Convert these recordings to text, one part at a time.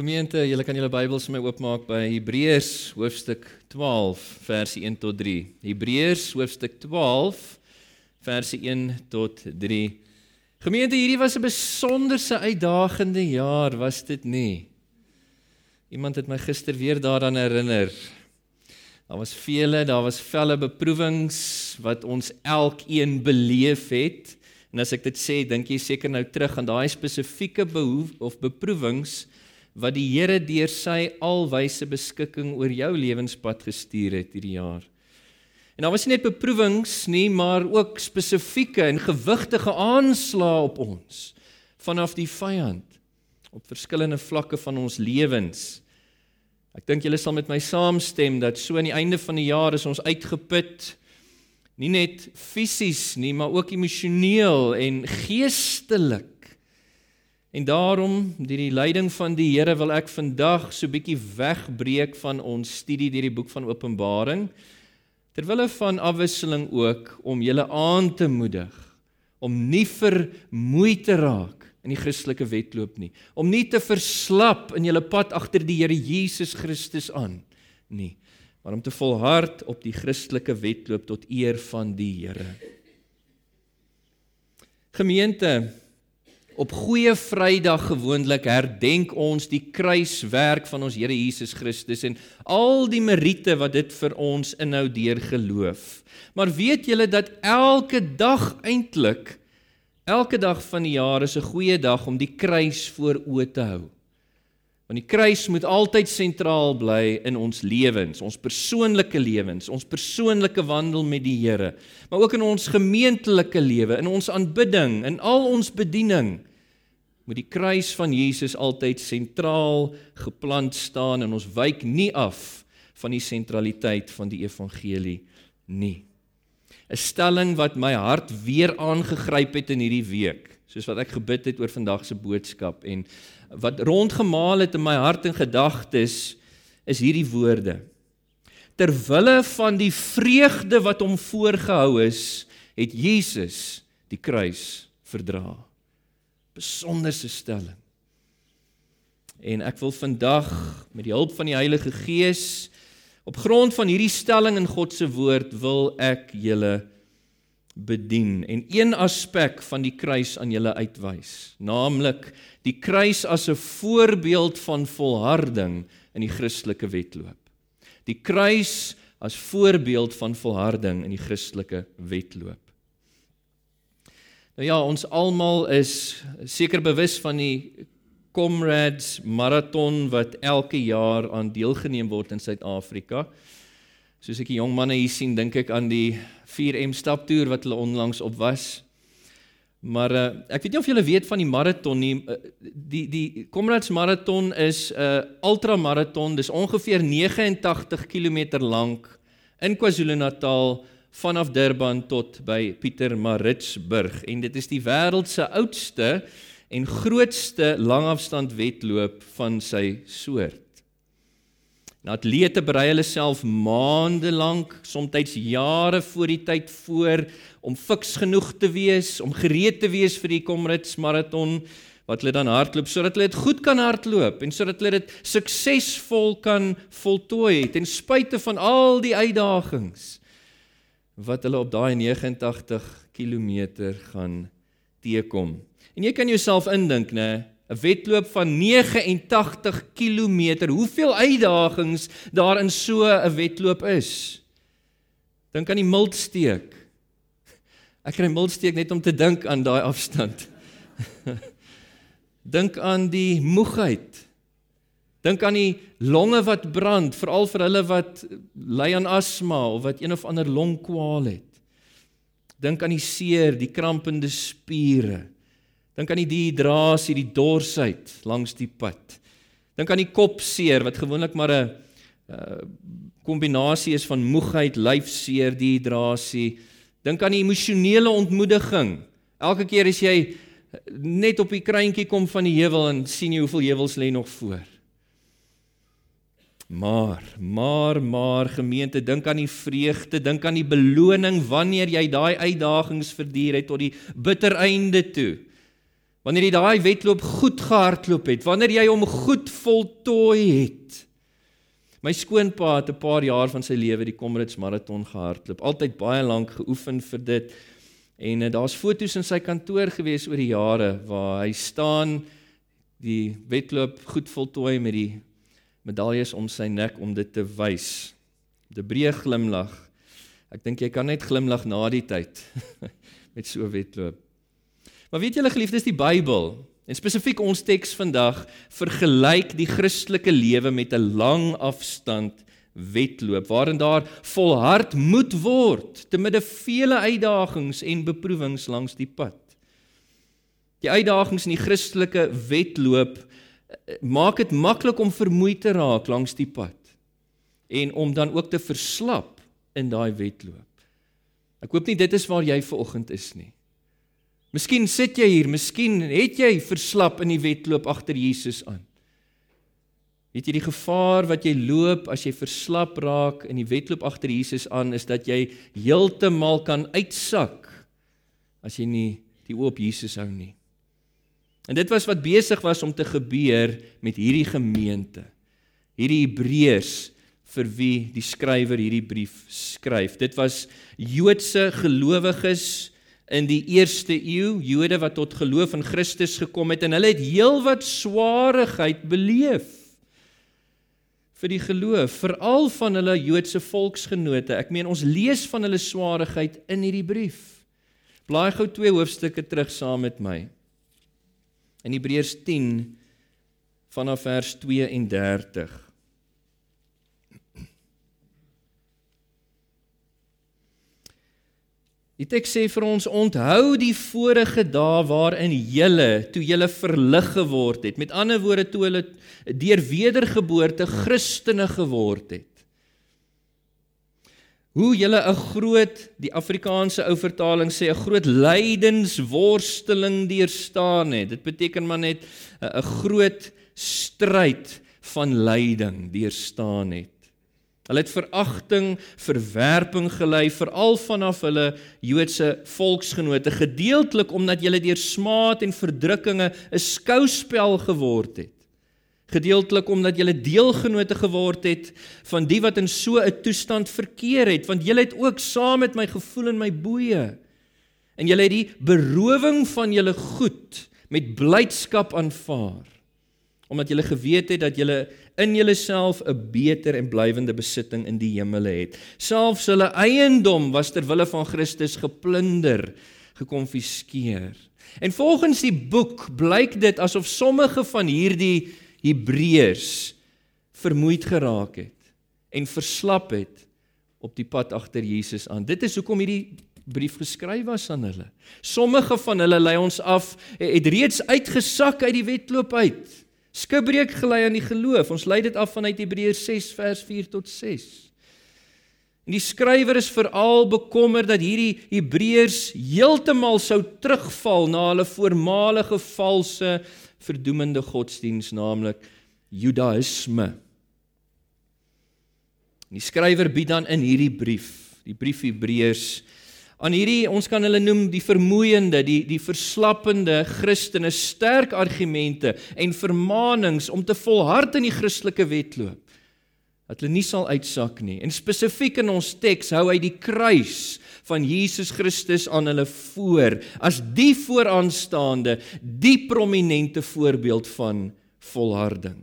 Gemeente, julle kan julle Bybels vir my oopmaak by Hebreërs hoofstuk 12 verse 1 tot 3. Hebreërs hoofstuk 12 verse 1 tot 3. Gemeente, hierdie was 'n besonderse uitdagende jaar, was dit nie? Iemand het my gister weer daaraan herinner. Daar was vele, daar was velle beproewings wat ons elkeen beleef het. En as ek dit sê, dink jy seker nou terug aan daai spesifieke behoef of beproewings wat die Here deur sy alwyse beskikking oor jou lewenspad gestuur het hierdie jaar. En daar was nie net beproewings nie, maar ook spesifieke en gewigtige aanslae op ons vanaf die vyand op verskillende vlakke van ons lewens. Ek dink julle sal met my saamstem dat so aan die einde van die jaar is ons uitgeput nie net fisies nie, maar ook emosioneel en geestelik. En daarom, deur die leiding van die Here wil ek vandag so 'n bietjie wegbreek van ons studie deur die boek van Openbaring. Terwille van afwisseling ook om julle aan te moedig om nie vermoeid te raak in die Christelike wedloop nie, om nie te verslap in julle pad agter die Here Jesus Christus aan nie, maar om te volhard op die Christelike wedloop tot eer van die Here. Gemeente, Op Goeie Vrydag gewoonlik herdenk ons die kruiswerk van ons Here Jesus Christus en al die meriete wat dit vir ons inhou deur geloof. Maar weet julle dat elke dag eintlik elke dag van die jaar is 'n goeie dag om die kruis voor oë te hou. Want die kruis moet altyd sentraal bly in ons lewens, ons persoonlike lewens, ons persoonlike wandel met die Here, maar ook in ons gemeentelike lewe, in ons aanbidding, in al ons bediening moet die kruis van Jesus altyd sentraal geplant staan en ons wyk nie af van die sentraliteit van die evangelie nie. 'n Stelling wat my hart weer aangegryp het in hierdie week, soos wat ek gebid het oor vandag se boodskap en wat rondgemaal het in my hart en gedagtes is hierdie woorde. Terwille van die vreugde wat hom voorgehou is, het Jesus die kruis verdra besonderse stelling. En ek wil vandag met die hulp van die Heilige Gees op grond van hierdie stelling in God se woord wil ek julle bedien en een aspek van die kruis aan julle uitwys, naamlik die kruis as 'n voorbeeld van volharding in die Christelike wedloop. Die kruis as voorbeeld van volharding in die Christelike wedloop. Nou ja, ons almal is seker bewus van die Comrades marathon wat elke jaar aan deelgeneem word in Suid-Afrika. Soos ek die jong manne hier sien, dink ek aan die 4M staptoer wat hulle onlangs op was. Maar uh, ek weet nie of julle weet van die marathon nie. Uh, die die Comrades marathon is 'n uh, ultramarathon. Dis ongeveer 89 km lank in KwaZulu-Natal vanaf Durban tot by Pietermaritzburg en dit is die wêreld se oudste en grootste langafstand wedloop van sy soort. Nou atlete berei hulle self maande lank, soms jare voor die tyd voor om fiks genoeg te wees, om gereed te wees vir die Comrades marathon wat hulle dan hardloop sodat hulle dit goed kan hardloop en sodat hulle dit suksesvol kan voltooi ten spyte van al die uitdagings wat hulle op daai 89 km gaan teekom. En jy kan jouself indink, nê, 'n wedloop van 89 km. Hoeveel uitdagings daar in so 'n wedloop is? Dink aan die miltsteek. Ek kry miltsteek net om te dink aan daai afstand. dink aan die moegheid. Dink aan die longe wat brand, veral vir hulle wat ly aan asma of wat een of ander longkwaal het. Dink aan die seer, die krampende spiere. Dink aan die dehydrasie, die dorsheid langs die pad. Dink aan die kopseer wat gewoonlik maar 'n uh, kombinasie is van moegheid, lyfseer, dehydrasie. Dink aan die emosionele ontmoediging. Elke keer as jy net op die kruintjie kom van die heuwel en sien jy hoeveel heuwels lê nog voor. Maar, maar, maar gemeente, dink aan die vreugde, dink aan die beloning wanneer jy daai uitdagings verduur het tot die bitter einde toe. Wanneer jy daai wedloop goed gehardloop het, wanneer jy hom goed voltooi het. My skoonpa het 'n paar jaar van sy lewe die Comrades maraton gehardloop. Altyd baie lank geoefen vir dit. En uh, daar's foto's in sy kantoor gewees oor die jare waar hy staan die wedloop goed voltooi met die medaljes om sy nek om dit te wys. 'n Breë glimlag. Ek dink jy kan net glimlag na die tyd met so wedloop. Maar weet julle geliefdes, die Bybel en spesifiek ons teks vandag vergelyk die Christelike lewe met 'n lang afstand wedloop waarin daar volhard moet word te midde vele uitdagings en beproewings langs die pad. Die uitdagings in die Christelike wedloop maak dit maklik om vermoeid te raak langs die pad en om dan ook te verslap in daai wedloop. Ek hoop nie dit is waar jy ver oggend is nie. Miskien sit jy hier, miskien het jy verslap in die wedloop agter Jesus aan. Weet jy die gevaar wat jy loop as jy verslap raak in die wedloop agter Jesus aan is dat jy heeltemal kan uitsak as jy nie die oop Jesus hou nie. En dit was wat besig was om te gebeur met hierdie gemeente. Hierdie Hebreërs vir wie die skrywer hierdie brief skryf. Dit was Joodse gelowiges in die eerste eeu, Jode wat tot geloof in Christus gekom het en hulle het heelwat swaarigheid beleef vir die geloof, veral van hulle Joodse volksgenote. Ek meen ons lees van hulle swaarigheid in hierdie brief. Blaai gou twee hoofstukke terug saam met my. In Hebreërs 10 vanaf vers 32. Die teks sê vir ons onthou die vorige dae waarin julle toe julle verlig geword het. Met ander woorde toe hulle deur wedergeboorte Christene geword het. Hoe julle 'n groot die Afrikaanse ou vertaling sê 'n groot lydensworsteling deurstaan het. Dit beteken maar net 'n groot stryd van lyding deurstaan het. Hulle het veragting, verwerping gelei veral vanaf hulle Joodse volksgenote, gedeeltelik omdat hulle deur smaad en verdrukkinge 'n skouspel geword het. Gedeeltelik omdat julle deelgenote geword het van die wat in so 'n toestand verkeer het, want julle het ook saam met my gevoel in my boeye. En julle het die berowing van julle goed met blydskap aanvaar omdat julle geweet het dat julle in julleself 'n beter en blywende besitting in die hemele het. Selfs hulle eiendom was ter wille van Christus geplunder, gekonfiskeer. En volgens die boek blyk dit asof sommige van hierdie Hebreërs vermoeid geraak het en verslap het op die pad agter Jesus aan. Dit is hoekom hierdie brief geskryf was aan hulle. Sommige van hulle lei ons af het reeds uitgesak uit die wedloop uit. Skibreek gelei aan die geloof. Ons lei dit af vanuit Hebreërs 6 vers 4 tot 6. En die skrywer is veral bekommerd dat hierdie Hebreërs heeltemal sou terugval na hulle voormalige valse verdoemende godsdiens, naamlik Judaïsme. Die skrywer bied dan in hierdie brief, die brief Hebreërs aan hierdie ons kan hulle noem die vermoeiende, die die verslappende Christene sterk argumente en vermaanings om te volhard in die Christelike wedloop. Dat hulle nie sal uitsak nie. En spesifiek in ons teks hou hy die kruis van Jesus Christus aan hulle voor as die vooraanstaande, die prominente voorbeeld van volharding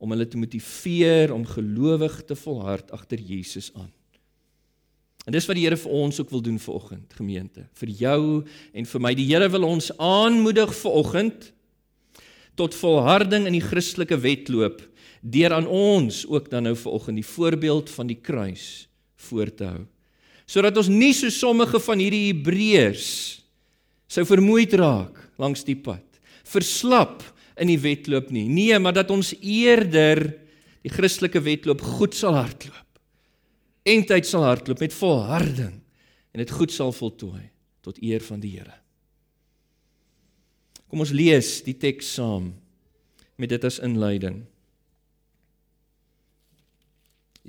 om hulle te motiveer om gelowig te volhard agter Jesus aan. En dis wat die Here vir ons ook wil doen vanoggend, gemeente. Vir jou en vir my. Die Here wil ons aanmoedig vanoggend tot volharding in die Christelike wedloop deur aan ons ook dan nou vanoggend die voorbeeld van die kruis voor te hou. Sodat ons nie so sommige van hierdie Hebreërs sou vermoeid raak langs die pad. Verslap in die wedloop nie. Nee, maar dat ons eerder die Christelike wedloop goed sal hardloop en tyd sal hardloop met volharding en dit goed sal voltooi tot eer van die Here. Kom ons lees die teks saam met dit as inleiding.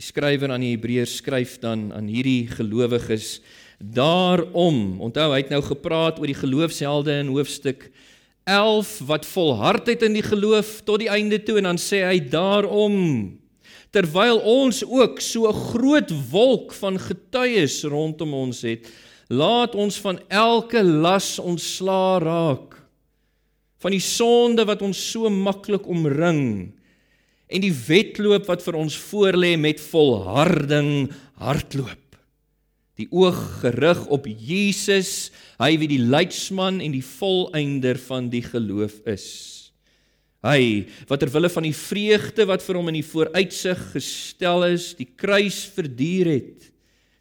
Die skrywer aan die Hebreërs skryf dan aan hierdie gelowiges daarom. Onthou, hy het nou gepraat oor die geloofshelde in hoofstuk 11 wat volhardheid in die geloof tot die einde toe en dan sê hy daarom terwyl ons ook so 'n groot wolk van getuies rondom ons het laat ons van elke las ontslaa raak van die sonde wat ons so maklik omring en die wedloop wat vir ons voorlê met volharding hardloop die oog gerig op Jesus, hy wie die leidsman en die volëinder van die geloof is. Hy wat ter wille van die vreugde wat vir hom in die vooruitsig gestel is, die kruis verduur het,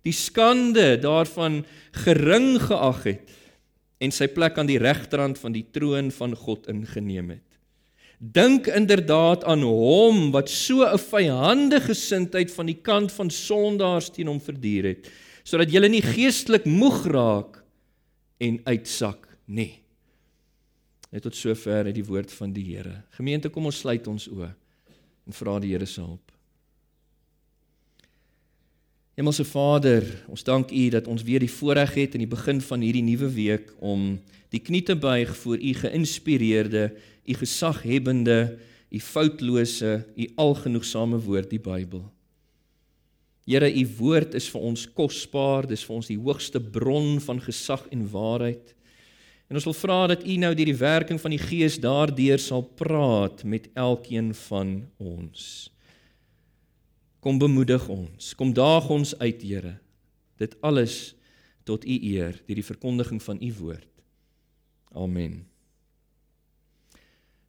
die skande daarvan gering geag het en sy plek aan die regterrand van die troon van God ingeneem het. Dink inderdaad aan hom wat so 'n vyhandige gesindheid van die kant van sondaars teen hom verduur het sodat julle nie geestelik moeg raak en uitsak nie. Net tot sover uit die woord van die Here. Gemeente, kom ons sluit ons oë en vra die Here se hulp. Hemelse Vader, ons dank U dat ons weer die voorreg het in die begin van hierdie nuwe week om die knie te buig voor U geïnspireerde, U gesaghebende, U foutlose, U algenoegsame woord, die Bybel. Here, u woord is vir ons kosbaar, dis vir ons die hoogste bron van gesag en waarheid. En ons wil vra dat u nou deur die werking van die Gees daardeur sal praat met elkeen van ons. Kom bemoedig ons, kom daag ons uit, Here. Dit alles tot u eer deur die verkondiging van u woord. Amen.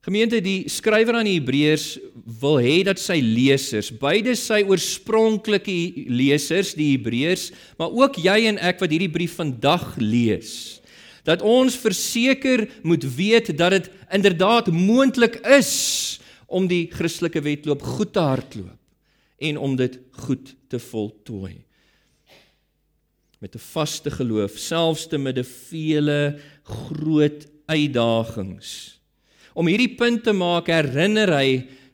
Gemeente, die skrywer aan die Hebreërs wil hê dat sy lesers, beide sy oorspronklike lesers, die Hebreërs, maar ook jy en ek wat hierdie brief vandag lees, dat ons verseker moet weet dat dit inderdaad moontlik is om die Christelike wedloop goed te hardloop en om dit goed te voltooi. Met 'n vaste geloof, selfs te midde vele groot uitdagings Om hierdie punt te maak, herinner hy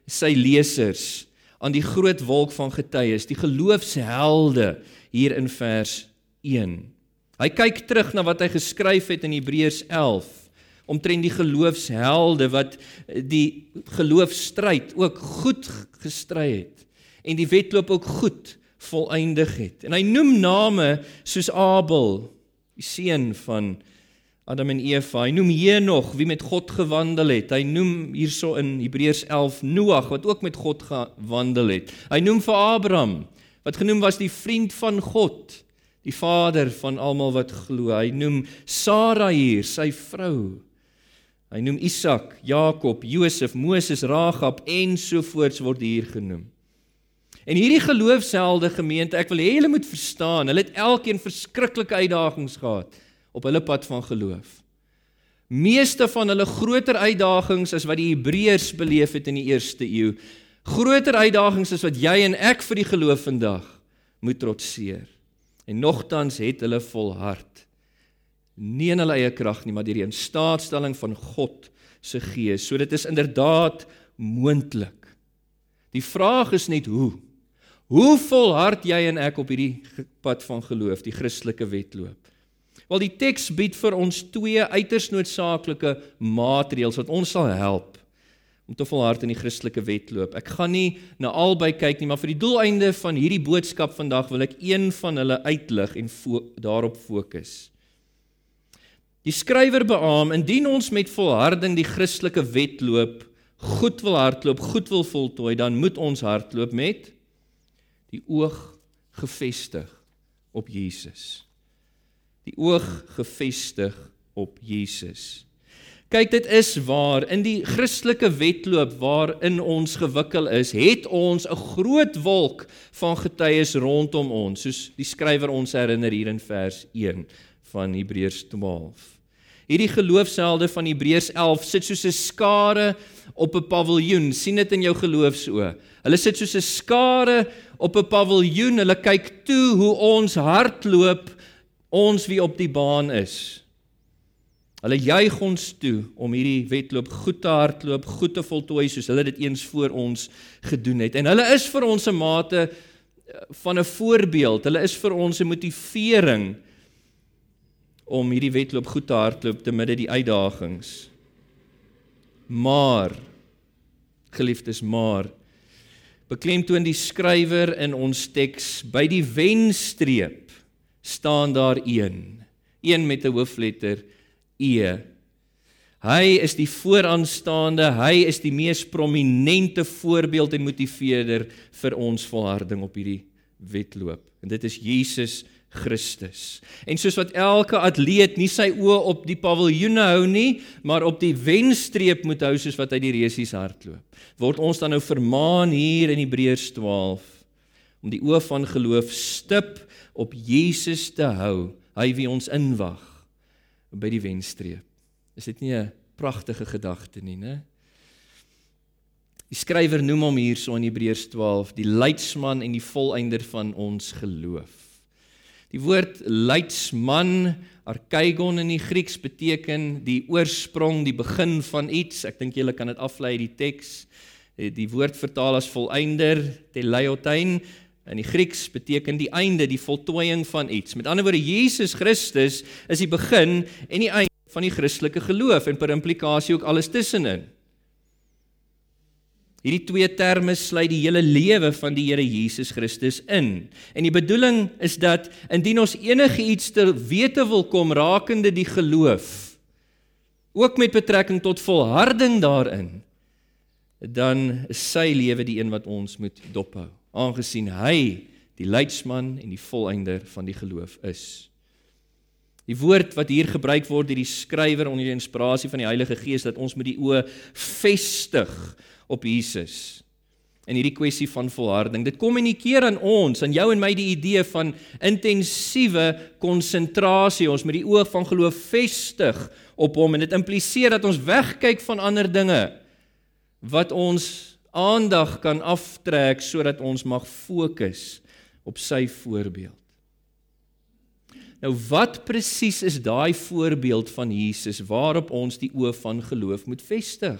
sy lesers aan die groot wolk van getuies, die geloofshelde hier in vers 1. Hy kyk terug na wat hy geskryf het in Hebreërs 11 omtrent die geloofshelde wat die geloofstryd ook goed gestry het en die wedloop ook goed volëindig het. En hy noem name soos Abel, die seun van Adam en Eva. Hy noem Henog wie met God gewandel het. Hy noem hierso in Hebreërs 11 Noag wat ook met God gewandel het. Hy noem vir Abraham wat genoem was die vriend van God, die vader van almal wat glo. Hy noem Sara hier, sy vrou. Hy noem Isak, Jakob, Josef, Moses, Ragab en so voorts word hier genoem. En hierdie geloofshelde gemeente, ek wil hê julle moet verstaan, hulle het elkeen verskriklike uitdagings gehad op hulle pad van geloof. Meeste van hulle groter uitdagings as wat die Hebreërs beleef het in die eerste eeu. Groter uitdagings as wat jy en ek vir die geloof vandag moet trotseer. En nogtans het hulle volhard. Nie in hulle eie krag nie, maar deur die instaatstelling van God se Gees. So dit is inderdaad moontlik. Die vraag is net hoe. Hoe volhard jy en ek op hierdie pad van geloof, die Christelike wedloop? Wel die teks bied vir ons twee uiters noodsaaklike maatreëls wat ons sal help om te volhard in die Christelike wedloop. Ek gaan nie na albei kyk nie, maar vir die doeleinde van hierdie boodskap vandag wil ek een van hulle uitlig en fo daarop fokus. Die skrywer beamoen indien ons met volharding die Christelike wedloop goed wil hardloop, goed wil voltooi, dan moet ons hardloop met die oog gefestig op Jesus die oog gefestig op Jesus. Kyk, dit is waar in die Christelike wedloop waarin ons gewikkel is, het ons 'n groot wolk van getuies rondom ons, soos die skrywer ons herinner hier in vers 1 van Hebreërs 12. Hierdie geloofshelde van Hebreërs 11 sit soos 'n skare op 'n paviljoen. sien dit in jou geloofsoë. Hulle sit soos 'n skare op 'n paviljoen. Hulle kyk toe hoe ons hardloop ons wie op die baan is. Hulle juig ons toe om hierdie wedloop goed te hardloop, goed te voltooi soos hulle dit eens voor ons gedoen het. En hulle is vir ons 'n mate eh, van 'n voorbeeld. Hulle is vir ons 'n motivering om hierdie wedloop goed te hardloop te midde die uitdagings. Maar geliefdes, maar beklemtoon die skrywer in ons teks by die wenstreep staan daar een, een met 'n hoofletter E. Hy is die vooraanstaande, hy is die mees prominente voorbeeld en motiveerder vir ons volharding op hierdie wedloop. En dit is Jesus Christus. En soos wat elke atleet nie sy oë op die paviljoene hou nie, maar op die wenstreep moet hou soos wat hy die resies hardloop. Word ons dan nou vermaan hier in Hebreërs 12 om die oë van geloof stip op Jesus te hou, hy wie ons inwag by die wenstreep. Is dit nie 'n pragtige gedagte nie, né? Die skrywer noem hom hierso in Hebreërs 12 die leidsman en die volëinder van ons geloof. Die woord leidsman, archeigon in die Grieks beteken die oorsprong, die begin van iets. Ek dink julle kan dit aflei uit die teks. Eh, die woord vertaal as volëinder, teleiotein in die Grieks beteken die einde, die voltooiing van iets. Met ander woorde, Jesus Christus is die begin en die einde van die Christelike geloof en per implikasie ook alles tussenin. Hierdie twee terme sluit die hele lewe van die Here Jesus Christus in. En die bedoeling is dat indien ons enige iets te wete wil kom rakende die geloof, ook met betrekking tot volharding daarin, dan is sy lewe die een wat ons moet dophou, aangesien hy die leidsman en die volëinder van die geloof is. Die woord wat hier gebruik word deur die skrywer onder die inspirasie van die Heilige Gees dat ons met die oë vestig op Jesus. En hierdie kwessie van volharding, dit kommunikeer aan ons, aan jou en my die idee van intensiewe konsentrasie. Ons met die oog van geloof vestig op hom en dit impliseer dat ons wegkyk van ander dinge wat ons aandag kan aftrek sodat ons mag fokus op sy voorbeeld. Nou wat presies is daai voorbeeld van Jesus waarop ons die oë van geloof moet vestig?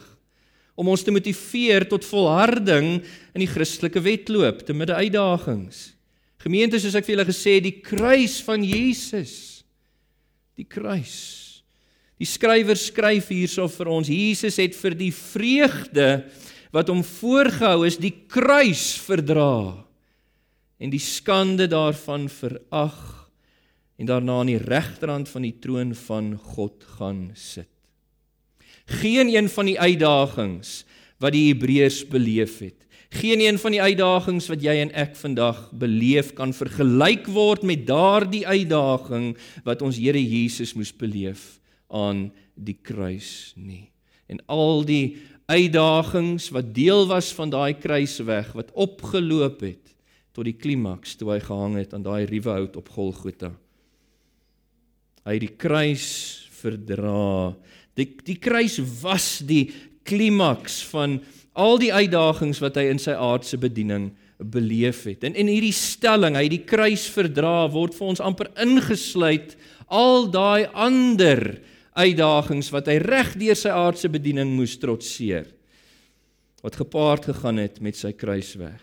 Om ons te motiveer tot volharding in die Christelike wedloop te midde uitdagings. Gemeente, soos ek vir julle gesê het, die kruis van Jesus. Die kruis. Die skrywer skryf hierso vir ons, Jesus het vir die vreugde wat hom voorgehou is, die kruis verdra en die skande daarvan verag en daarna aan die regterhand van die troon van God gaan sit. Geen een van die uitdagings wat die Hebreërs beleef het. Geen een van die uitdagings wat jy en ek vandag beleef kan vergelyk word met daardie uitdaging wat ons Here Jesus moes beleef aan die kruis nie. En al die uitdagings wat deel was van daai kruisweg wat opgeloop het tot die klimaks toe hy gehang het aan daai ruwe hout op Golgotha. Hy het die kruis verdra Die die kruis was die klimaks van al die uitdagings wat hy in sy aardse bediening beleef het. En in hierdie stelling, hy die kruis verdra word vir ons amper ingesluit al daai ander uitdagings wat hy reg deur sy aardse bediening moes trotseer. Wat gepaard gegaan het met sy kruisweg.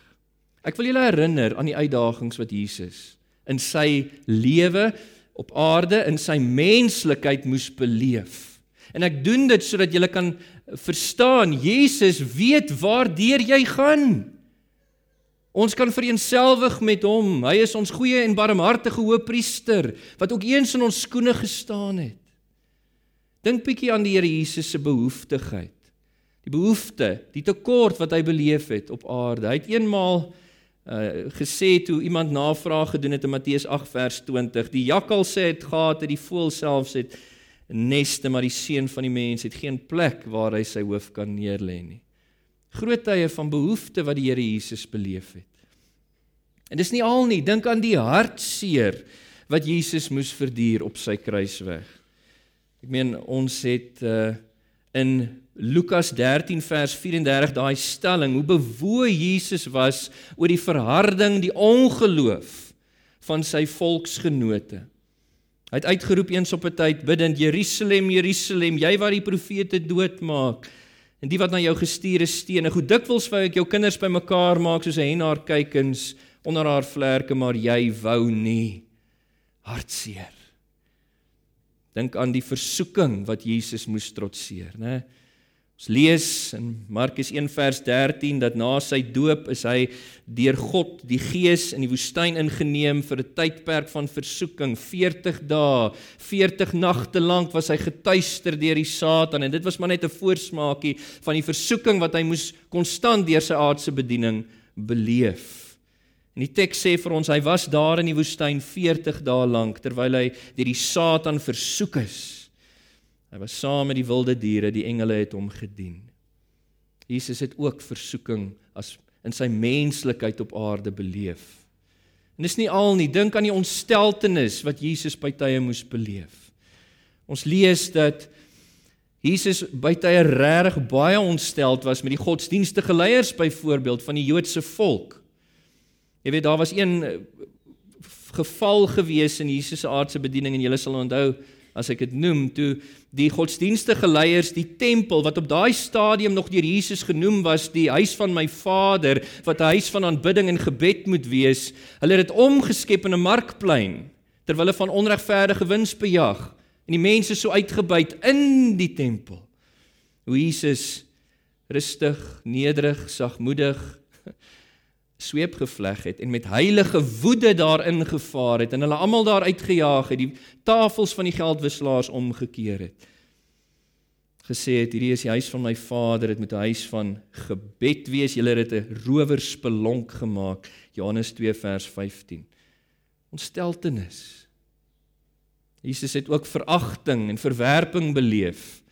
Ek wil julle herinner aan die uitdagings wat Jesus in sy lewe op aarde in sy menslikheid moes beleef. En ek doen dit sodat jy kan verstaan Jesus weet waardeur jy gaan. Ons kan vereenselwig met hom. Hy is ons goeie en barmhartige hoëpriester wat ook eens in ons skoene gestaan het. Dink bietjie aan die Here Jesus se behoeftigheid. Die behoefte, die tekort wat hy beleef het op aarde. Hy het eenmaal uh gesê toe iemand navraag gedoen het in Matteus 8 vers 20, die jakkals sê het gate, die voël selfs het neste, maar die seun van die mens het geen plek waar hy sy hoof kan neerlê nie. Groot tye van behoefte wat die Here Jesus beleef het. En dis nie al nie, dink aan die hartseer wat Jesus moes verduur op sy kruisweg. Ek meen ons het uh in Lukas 13 vers 34 daai stelling hoe bewoe Jesus was oor die verharding, die ongeloof van sy volksgenote. Hy het uitgeroep eens op 'n tyd bidend Jerusalem Jerusalem jy wat die profete doodmaak en die wat na jou gestuur is stene. Hoe dikwels wou ek jou kinders bymekaar maak soos 'n hen haar kykens onder haar vlerke maar jy wou nie. Hartseer. Dink aan die versoeking wat Jesus moes trotseer nê Ons lees in Markus 1 vers 13 dat na sy doop is hy deur God, die Gees in die woestyn ingeneem vir 'n tydperk van versoeking, 40 dae, 40 nagte lank was hy getuister deur die Satan en dit was maar net 'n voorsmaakie van die versoeking wat hy moes konstant deur sy aardse bediening beleef. En die teks sê vir ons hy was daar in die woestyn 40 dae lank terwyl hy deur die Satan versoek is. Hy was saam met die wilde diere, die engele het hom gedien. Jesus het ook versoeking as in sy menslikheid op aarde beleef. En dis nie al nie, dink aan die ontsteltenis wat Jesus by tye moes beleef. Ons lees dat Jesus by tye regtig baie ontsteld was met die godsdienstige leiers byvoorbeeld van die Joodse volk. Jy weet daar was een eh, geval gewees in Jesus se aardse bediening en jy sal onthou as ek dit noem, toe die godsdienstige leiers die tempel wat op daai stadium nog deur Jesus genoem was die huis van my Vader, wat 'n huis van aanbidding en gebed moet wees, hulle het dit omgeskep in 'n markplein ter wille van onregverdige winsbejag en die mense so uitgebuit in die tempel. Hoe Jesus rustig, nederig, sagmoedig sweep gevleg het en met heilige woede daarin gevaar het en hulle almal daar uitgejaag het, die tafels van die geldwisselaars omgekeer het. Gesê het hierdie is die huis van my Vader, dit moet 'n huis van gebed wees. Julle het 'n rowerspelonk gemaak. Johannes 2 vers 15. Ontsteltenis. Jesus het ook veragting en verwerping beleef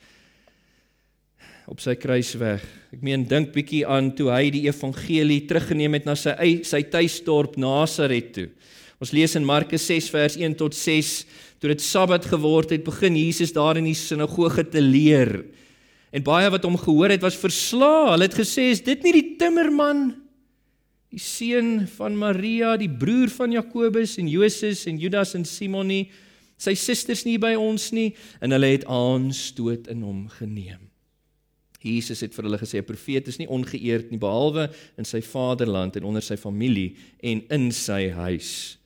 op sy kruisweg. Ek meen dink bietjie aan toe hy die evangelie teruggeneem het na sy sy tuisdorp Nasaret toe. Ons lees in Markus 6 vers 1 tot 6, toe dit Sabbat geword het, begin Jesus daar in die sinagoge te leer. En baie wat hom gehoor het, was verslae. Hulle het gesê, "Is dit nie die timmerman, die seun van Maria, die broer van Jakobus en Joses en Judas en Simon nie? Sy susters nie by ons nie?" En hulle het aanstoot in hom geneem. Jesus het vir hulle gesê 'n profeet is nie ongeëerd nie behalwe in sy vaderland en onder sy familie en in sy huis.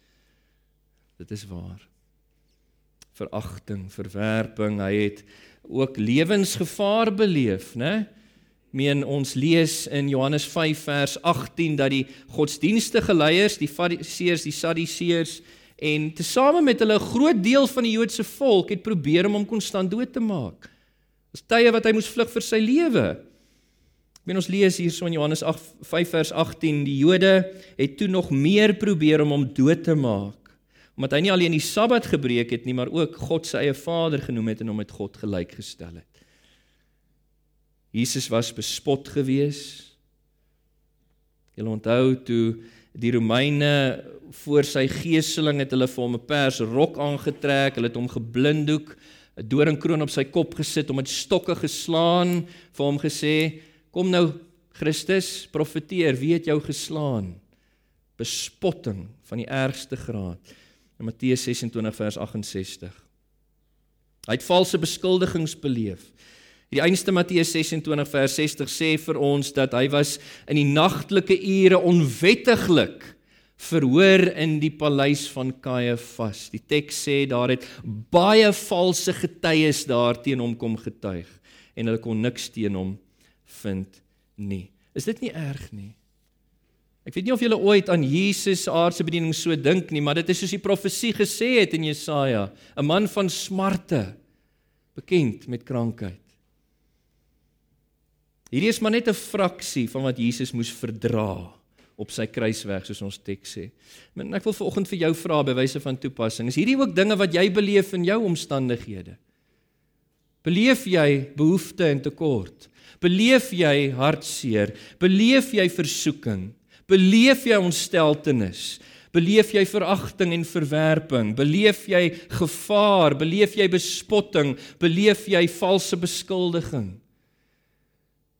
Dit is waar. Veragting, verwerping, hy het ook lewensgevaar beleef, né? Meen ons lees in Johannes 5 vers 18 dat die godsdienstige leiers, die fariseërs, die sadduseërs en tesame met hulle 'n groot deel van die Joodse volk het probeer om hom konstant dood te maak. Dis tye wat hy moes vlug vir sy lewe. Ek meen ons lees hier so in Johannes 8 5 vers 18, die Jode het toe nog meer probeer om hom dood te maak, omdat hy nie alleen die Sabbat gebreek het nie, maar ook God se eie Vader genoem het en hom met God gelyk gestel het. Jesus was bespot gewees. Jy onthou toe die Romeine voor sy geeseling het hulle vir hom 'n pers rok aangetrek, hulle het hom geblinddoek 'n doringkroon op sy kop gesit om met stokke geslaan vir hom gesê kom nou Christus profeteer wie het jou geslaan? Bespotting van die ergste graad. In Matteus 26 vers 68 hy het valse beskuldigings beleef. Die einste Matteus 26 vers 60 sê vir ons dat hy was in die nagtelike ure onwettiglik verhoor in die paleis van Kajafas. Die teks sê daar het baie valse getuies daar teen hom kom getuig en hulle kon niks teen hom vind nie. Is dit nie erg nie? Ek weet nie of julle ooit aan Jesus se aardse bediening so dink nie, maar dit is soos die profesie gesê het in Jesaja, 'n man van smarte, bekend met krankheid. Hierdie is maar net 'n fraksie van wat Jesus moes verdra op sy kruisweg soos ons teks sê. En ek wil vanoggend vir jou vra by wyse van toepassing. Is hierdie ook dinge wat jy beleef in jou omstandighede? Beleef jy behoefte en tekort? Beleef jy hartseer? Beleef jy versoeking? Beleef jy ontsteltenis? Beleef jy veragting en verwerping? Beleef jy gevaar? Beleef jy bespotting? Beleef jy valse beskuldiging?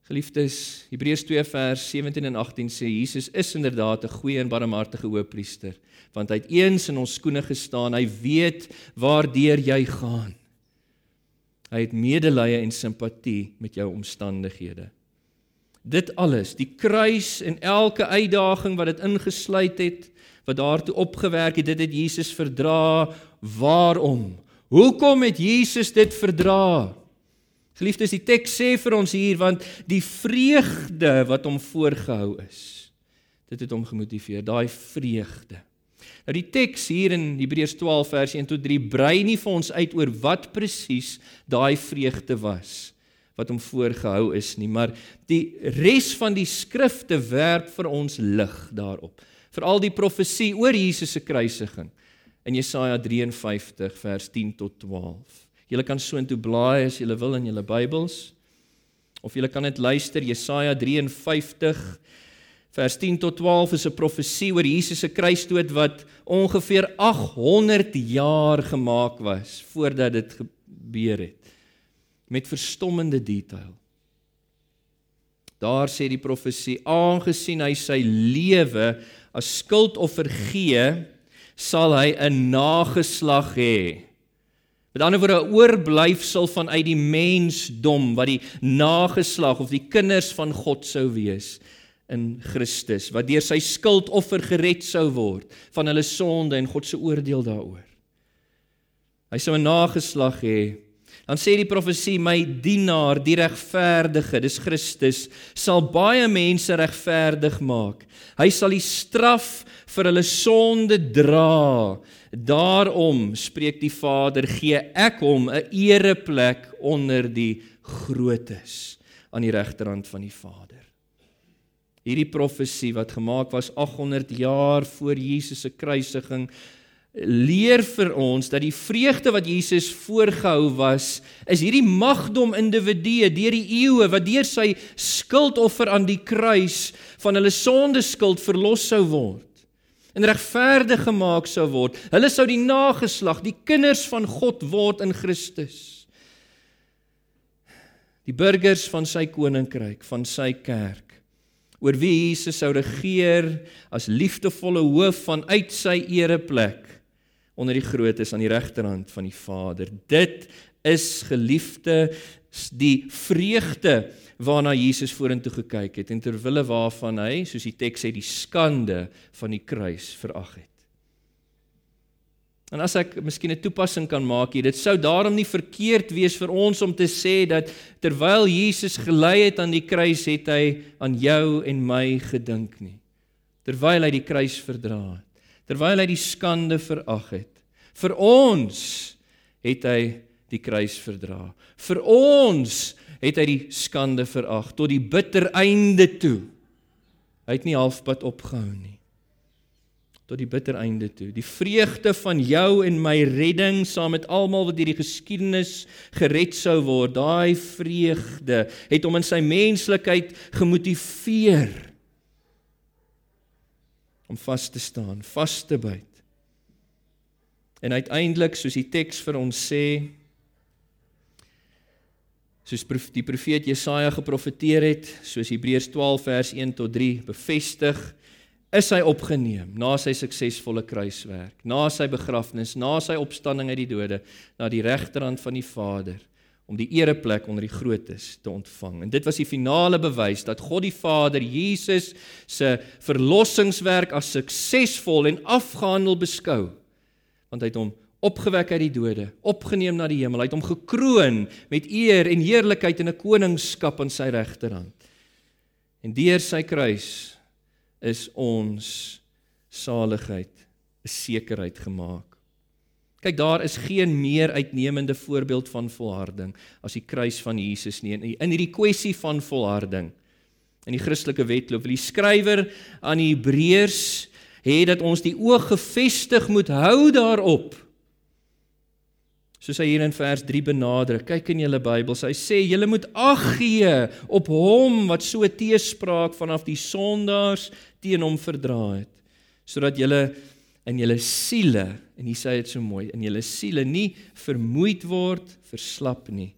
Geliefdes, Hebreërs 2 vers 17 en 18 sê Jesus is inderdaad 'n goeie en barmhartige hoëpriester, want hy het eens in ons skoene gestaan. Hy weet waardeur jy gaan. Hy het medelee en simpatie met jou omstandighede. Dit alles, die kruis en elke uitdaging wat dit ingesluit het, wat daartoe opgewerk het, dit het Jesus verdra. Waarom? Hoekom het Jesus dit verdra? Geliefdes, die teks sê vir ons hier want die vreugde wat hom voorgehou is. Dit het hom gemotiveer, daai vreugde. Nou die teks hier in Hebreërs 12 vers 1 tot 3 brei nie vir ons uit oor wat presies daai vreugde was wat hom voorgehou is nie, maar die res van die skrifte werp vir ons lig daarop. Veral die profesie oor Jesus se kruisiging in Jesaja 53 vers 10 tot 12. Julle kan soontoe blaai as julle wil in julle Bybels. Of julle kan dit luister Jesaja 53 vers 10 tot 12 is 'n profesie oor Jesus se kruisdood wat ongeveer 800 jaar gemaak was voordat dit gebeur het. Met verstommende detail. Daar sê die profesie aangesien hy sy lewe as skuldoffer gee, sal hy 'n nageslag hê Met ander woorde 'n oorblyfsel vanuit die mensdom wat die nageslag of die kinders van God sou wees in Christus wat deur sy skuldoffer gered sou word van hulle sonde en God se oordeel daaroor. Hy sou 'n nageslag hê. Dan sê die profesie my dienaar, die regverdige, dis Christus, sal baie mense regverdig maak. Hy sal die straf vir hulle sonde dra Daarom spreek die Vader, gee ek hom 'n ereplek onder die grootes aan die regterhand van die Vader. Hierdie profesie wat gemaak was 800 jaar voor Jesus se kruisiging leer vir ons dat die vreugde wat Jesus voorgehou was, is hierdie magdom individue deur die eeue wat deur sy skuldoffer aan die kruis van hulle sondeskuld verlos sou word en regverdig gemaak sou word. Hulle sou die nageslag, die kinders van God word in Christus. Die burgers van sy koninkryk, van sy kerk oor wie Jesus sou regeer as liefdevolle hoof vanuit sy ereplek onder die grootes aan die regterhand van die Vader. Dit is geliefde die vreugde waarna Jesus vorentoe gekyk het en ter wille waarvan hy, soos die teks sê, die skande van die kruis verag het. En as ek miskien 'n toepassing kan maak hier, dit sou daarom nie verkeerd wees vir ons om te sê dat terwyl Jesus gelei het aan die kruis, het hy aan jou en my gedink nie. Terwyl hy die kruis verdra het, terwyl hy die skande verag het, vir ons het hy die kruis verdra. Vir ons het hy die skande verag tot die bitter einde toe. Hy het nie halfpad opgehou nie. Tot die bitter einde toe. Die vreugde van jou en my redding saam met almal wat deur die geskiedenis gered sou word, daai vreugde het hom in sy menslikheid gemotiveer om vas te staan, vas te byt. En uiteindelik, soos die teks vir ons sê, soos die profeet Jesaja geprofeteer het, soos Hebreërs 12 vers 1 tot 3 bevestig, is hy opgeneem na sy suksesvolle kruiswerk, na sy begrafnis, na sy opstanding uit die dode, na die regterhand van die Vader om die ereplek onder die grootes te ontvang. En dit was die finale bewys dat God die Vader Jesus se verlossingswerk as suksesvol en afgehandel beskou, want hy het hom opgewek uit die dode, opgeneem na die hemel. Hy het hom gekroon met eer en heerlikheid en 'n koningskap aan sy regterhand. En deur sy kruis is ons saligheid 'n sekerheid gemaak. Kyk, daar is geen meer uitnemende voorbeeld van volharding as die kruis van Jesus nie. In hierdie kwessie van volharding in die Christelike wetloop wil die skrywer aan die Hebreërs hê dat ons die oog gefestig moet hou daarop Soos hy hier in vers 3 benadruk, kyk in julle Bybels, hy sê julle moet ag gee op hom wat so teespraak vanaf die sondaars teen hom verdra het, sodat julle in julle siele, en hier sê dit so mooi, in julle siele nie vermoeid word, verslap nie,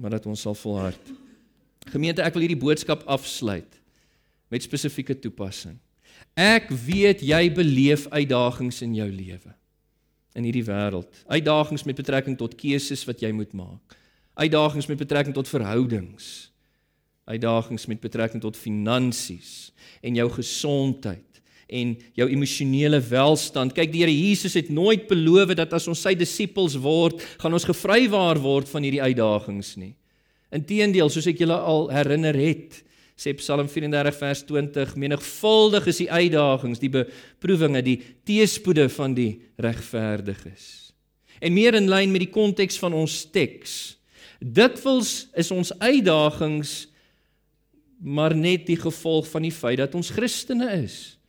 maar dat ons sal volhard. Gemeente, ek wil hierdie boodskap afsluit met spesifieke toepassing. Ek weet jy beleef uitdagings in jou lewe in hierdie wêreld. Uitdagings met betrekking tot keuses wat jy moet maak. Uitdagings met betrekking tot verhoudings. Uitdagings met betrekking tot finansies en jou gesondheid en jou emosionele welstand. Kyk, die Here Jesus het nooit beloof dat as ons sy disippels word, gaan ons gevrywaar word van hierdie uitdagings nie. Inteendeel, soos ek julle al herinner het, sê Psalm 34 vers 20, menigvuldig is die uitdagings, die beproewinge, die teëspoede van die regverdiges. En meer in lyn met die konteks van ons teks. Dikwels is ons uitdagings maar net die gevolg van die feit dat ons Christene is.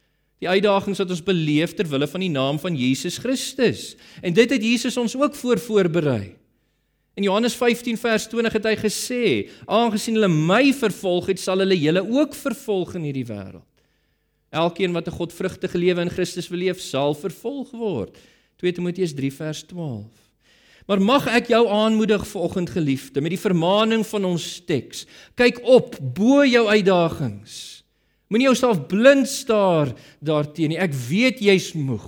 Die uitdagings wat ons beleef ter wille van die naam van Jesus Christus. En dit het Jesus ons ook voor voorberei. In Johannes 15 vers 20 het hy gesê: "Aangesien hulle my vervolg het, sal hulle julle ook vervolg in hierdie wêreld." Elkeen wat 'n godvrugtige lewe in Christus wil leef, sal vervolg word. 2 Timoteus 3 vers 12. Maar mag ek jou aanmoedig vanoggend geliefde met die vermaaning van ons teks. Kyk op bo jou uitdagings. Moenie jouself blind staar daarteenoor nie. Ek weet jy's moeg.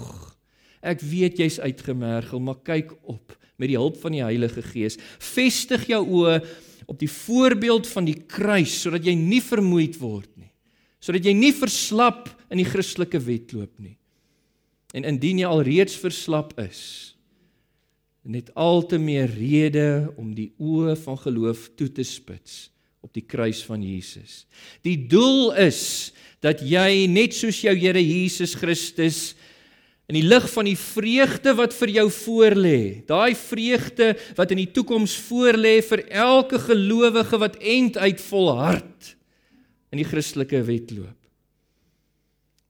Ek weet jy's uitgemergel, maar kyk op met die hulp van die Heilige Gees. Vestig jou oë op die voorbeeld van die kruis sodat jy nie vermoeid word nie. Sodat jy nie verslap in die Christelike wedloop nie. En indien jy alreeds verslap is, net al te meer rede om die oë van geloof toe te spits op die kruis van Jesus. Die doel is dat jy net soos jou Here Jesus Christus in die lig van die vreugde wat vir jou voorlê, daai vreugde wat in die toekoms voorlê vir elke gelowige wat end uit volhard in die Christelike wedloop.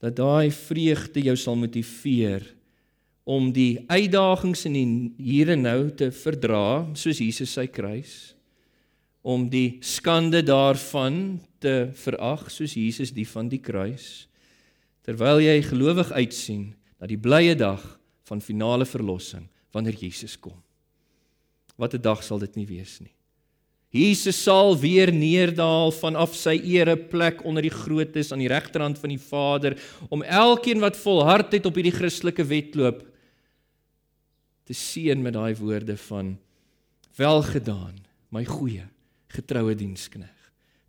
Dat daai vreugde jou sal motiveer om die uitdagings in die hier en nou te verdra, soos Jesus sy kruis, om die skande daarvan te verag, soos Jesus die van die kruis, terwyl jy gelowig uitsien na die blye dag van finale verlossing wanneer Jesus kom. Wat 'n dag sal dit nie wees nie. Jesus sal weer neerdal vanaf sy ereplek onder die grootes aan die regterhand van die Vader om elkeen wat volhard het op hierdie Christelike wedloop te seën met daai woorde van welgedaan, my goeie getroue dienskneg.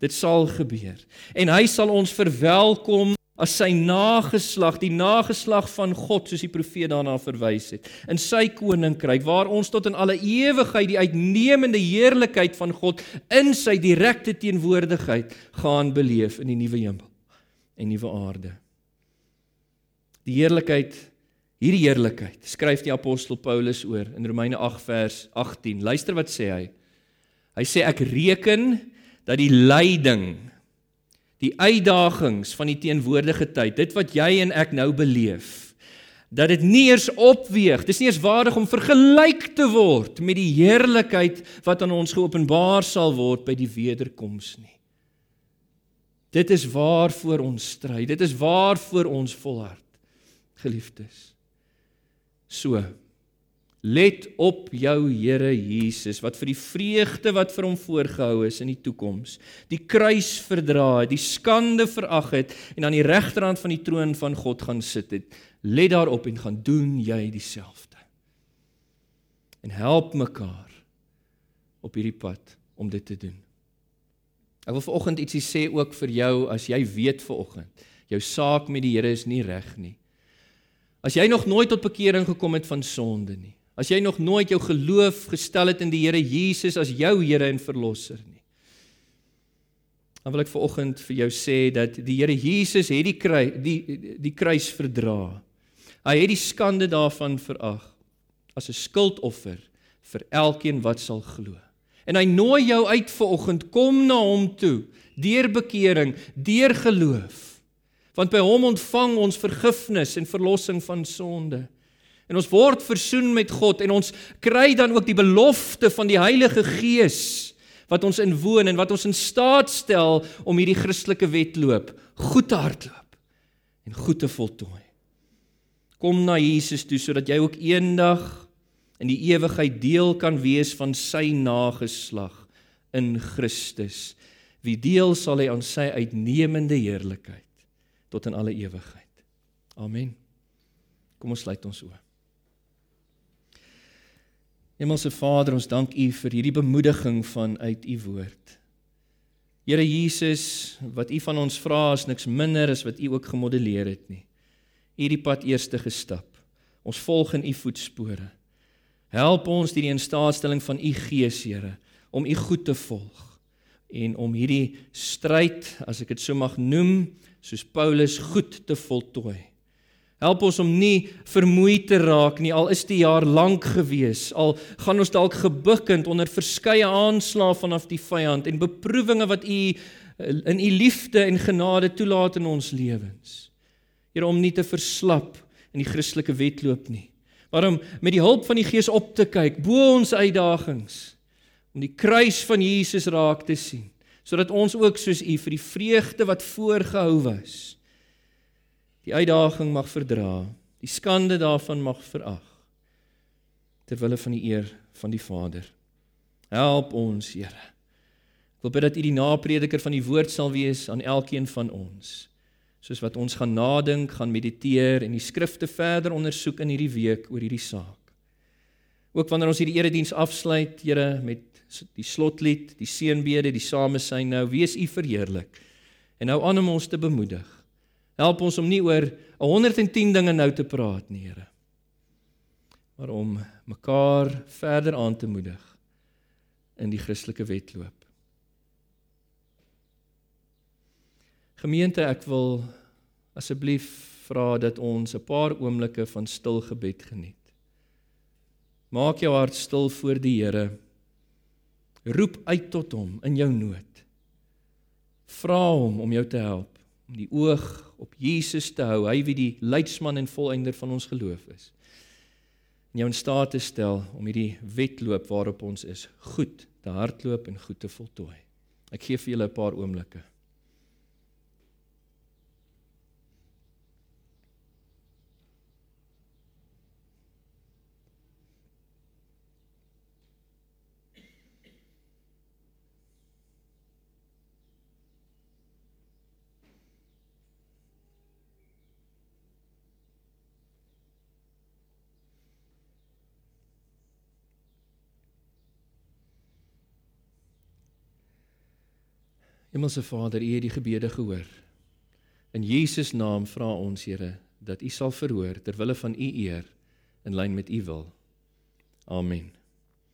Dit sal gebeur en hy sal ons verwelkom as sy nageslag, die nageslag van God soos die profeet daarna verwys het, in sy koninkryk waar ons tot in alle ewigheid die uitnemende heerlikheid van God in sy direkte teenwoordigheid gaan beleef in die nuwe hemel en nuwe aarde. Die heerlikheid, hierdie heerlikheid, skryf die apostel Paulus oor in Romeine 8 vers 18. Luister wat sê hy. Hy sê ek reken dat die lyding die uitdagings van die teenwoordige tyd, dit wat jy en ek nou beleef, dat dit nie eers opweeg, dis nie eers waardig om vergelyk te word met die heerlikheid wat aan ons geopenbaar sal word by die wederkoms nie. Dit is waarvoor ons stry, dit is waarvoor ons volhard, geliefdes. So Let op jou Here Jesus wat vir die vreugde wat vir hom voorgehou is in die toekoms, die kruis verdra het, die skande verag het en aan die regterhand van die troon van God gaan sit het. Let daarop en gaan doen jy dieselfde. En help mekaar op hierdie pad om dit te doen. Ek wil vanoggend ietsie sê ook vir jou as jy weet vanoggend jou saak met die Here is nie reg nie. As jy nog nooit tot bekering gekom het van sonde nie As jy nog nooit jou geloof gestel het in die Here Jesus as jou Here en verlosser nie. Dan wil ek viroggend vir jou sê dat die Here Jesus het die kruis die die kruis verdra. Hy het die skande daarvan verag as 'n skuldoffer vir elkeen wat sal glo. En hy nooi jou uit viroggend kom na hom toe deur bekering, deur geloof. Want by hom ontvang ons vergifnis en verlossing van sonde. En ons word versoen met God en ons kry dan ook die belofte van die Heilige Gees wat ons inwoon en wat ons in staat stel om hierdie Christelike wedloop goed te hardloop en goed te voltooi. Kom na Jesus toe sodat jy ook eendag in die ewigheid deel kan wees van sy nageslag in Christus. Wie deel sal hy aan sy uitnemende heerlikheid tot in alle ewigheid. Amen. Kom ons sluit ons oë. Hemelse Vader, ons dank U vir hierdie bemoediging vanuit U woord. Here Jesus, wat U van ons vra is niks minder as wat U ook gemodelleer het nie. Hierdie pad eerste gestap. Ons volg in U voetspore. Help ons deur die instaatstelling van U Gees, Here, om U goed te volg. en om hierdie stryd, as ek dit so mag noem, soos Paulus goed te voltooi. Help ons om nie vermoeid te raak nie al is die jaar lank gewees al gaan ons dalk gebukkend onder verskeie aanslae vanaf die vyand en beproewinge wat u in u liefde en genade toelaat in ons lewens. Here om nie te verslap in die Christelike wedloop nie. Maar om met die hulp van die Gees op te kyk bo ons uitdagings om die kruis van Jesus raak te sien sodat ons ook soos u vir die vreugde wat voorgehou was die uitdaging mag verdra, die skande daarvan mag verag ter wille van die eer van die Vader. Help ons, Here. Ek wil bid dat U die naprediker van die woord sal wees aan elkeen van ons. Soos wat ons gaan nadink, gaan mediteer en die skrifte verder ondersoek in hierdie week oor hierdie saak. Ook wanneer ons hierdie erediens afsluit, Here, met die slotlied, die seënbede, die samesyn nou, wees U verheerlik. En nou aan om ons te bemoedig. Help ons om nie oor 110 dinge nou te praat nie, Here. Maar om mekaar verder aan te moedig in die Christelike wedloop. Gemeente, ek wil asseblief vra dat ons 'n paar oomblikke van stil gebed geniet. Maak jou hart stil voor die Here. Roep uit tot hom in jou nood. Vra hom om jou te help om die oog op Jesus te hou, hy wie die leidsman en volëinder van ons geloof is. En jou in staat te stel om hierdie wedloop waarop ons is, goed te hardloop en goed te voltooi. Ek gee vir julle 'n paar oomblikke. Hemelse Vader, U het die gebede gehoor. In Jesus naam vra ons, Here, dat U sal verhoor ter wille van U eer in lyn met U wil. Amen.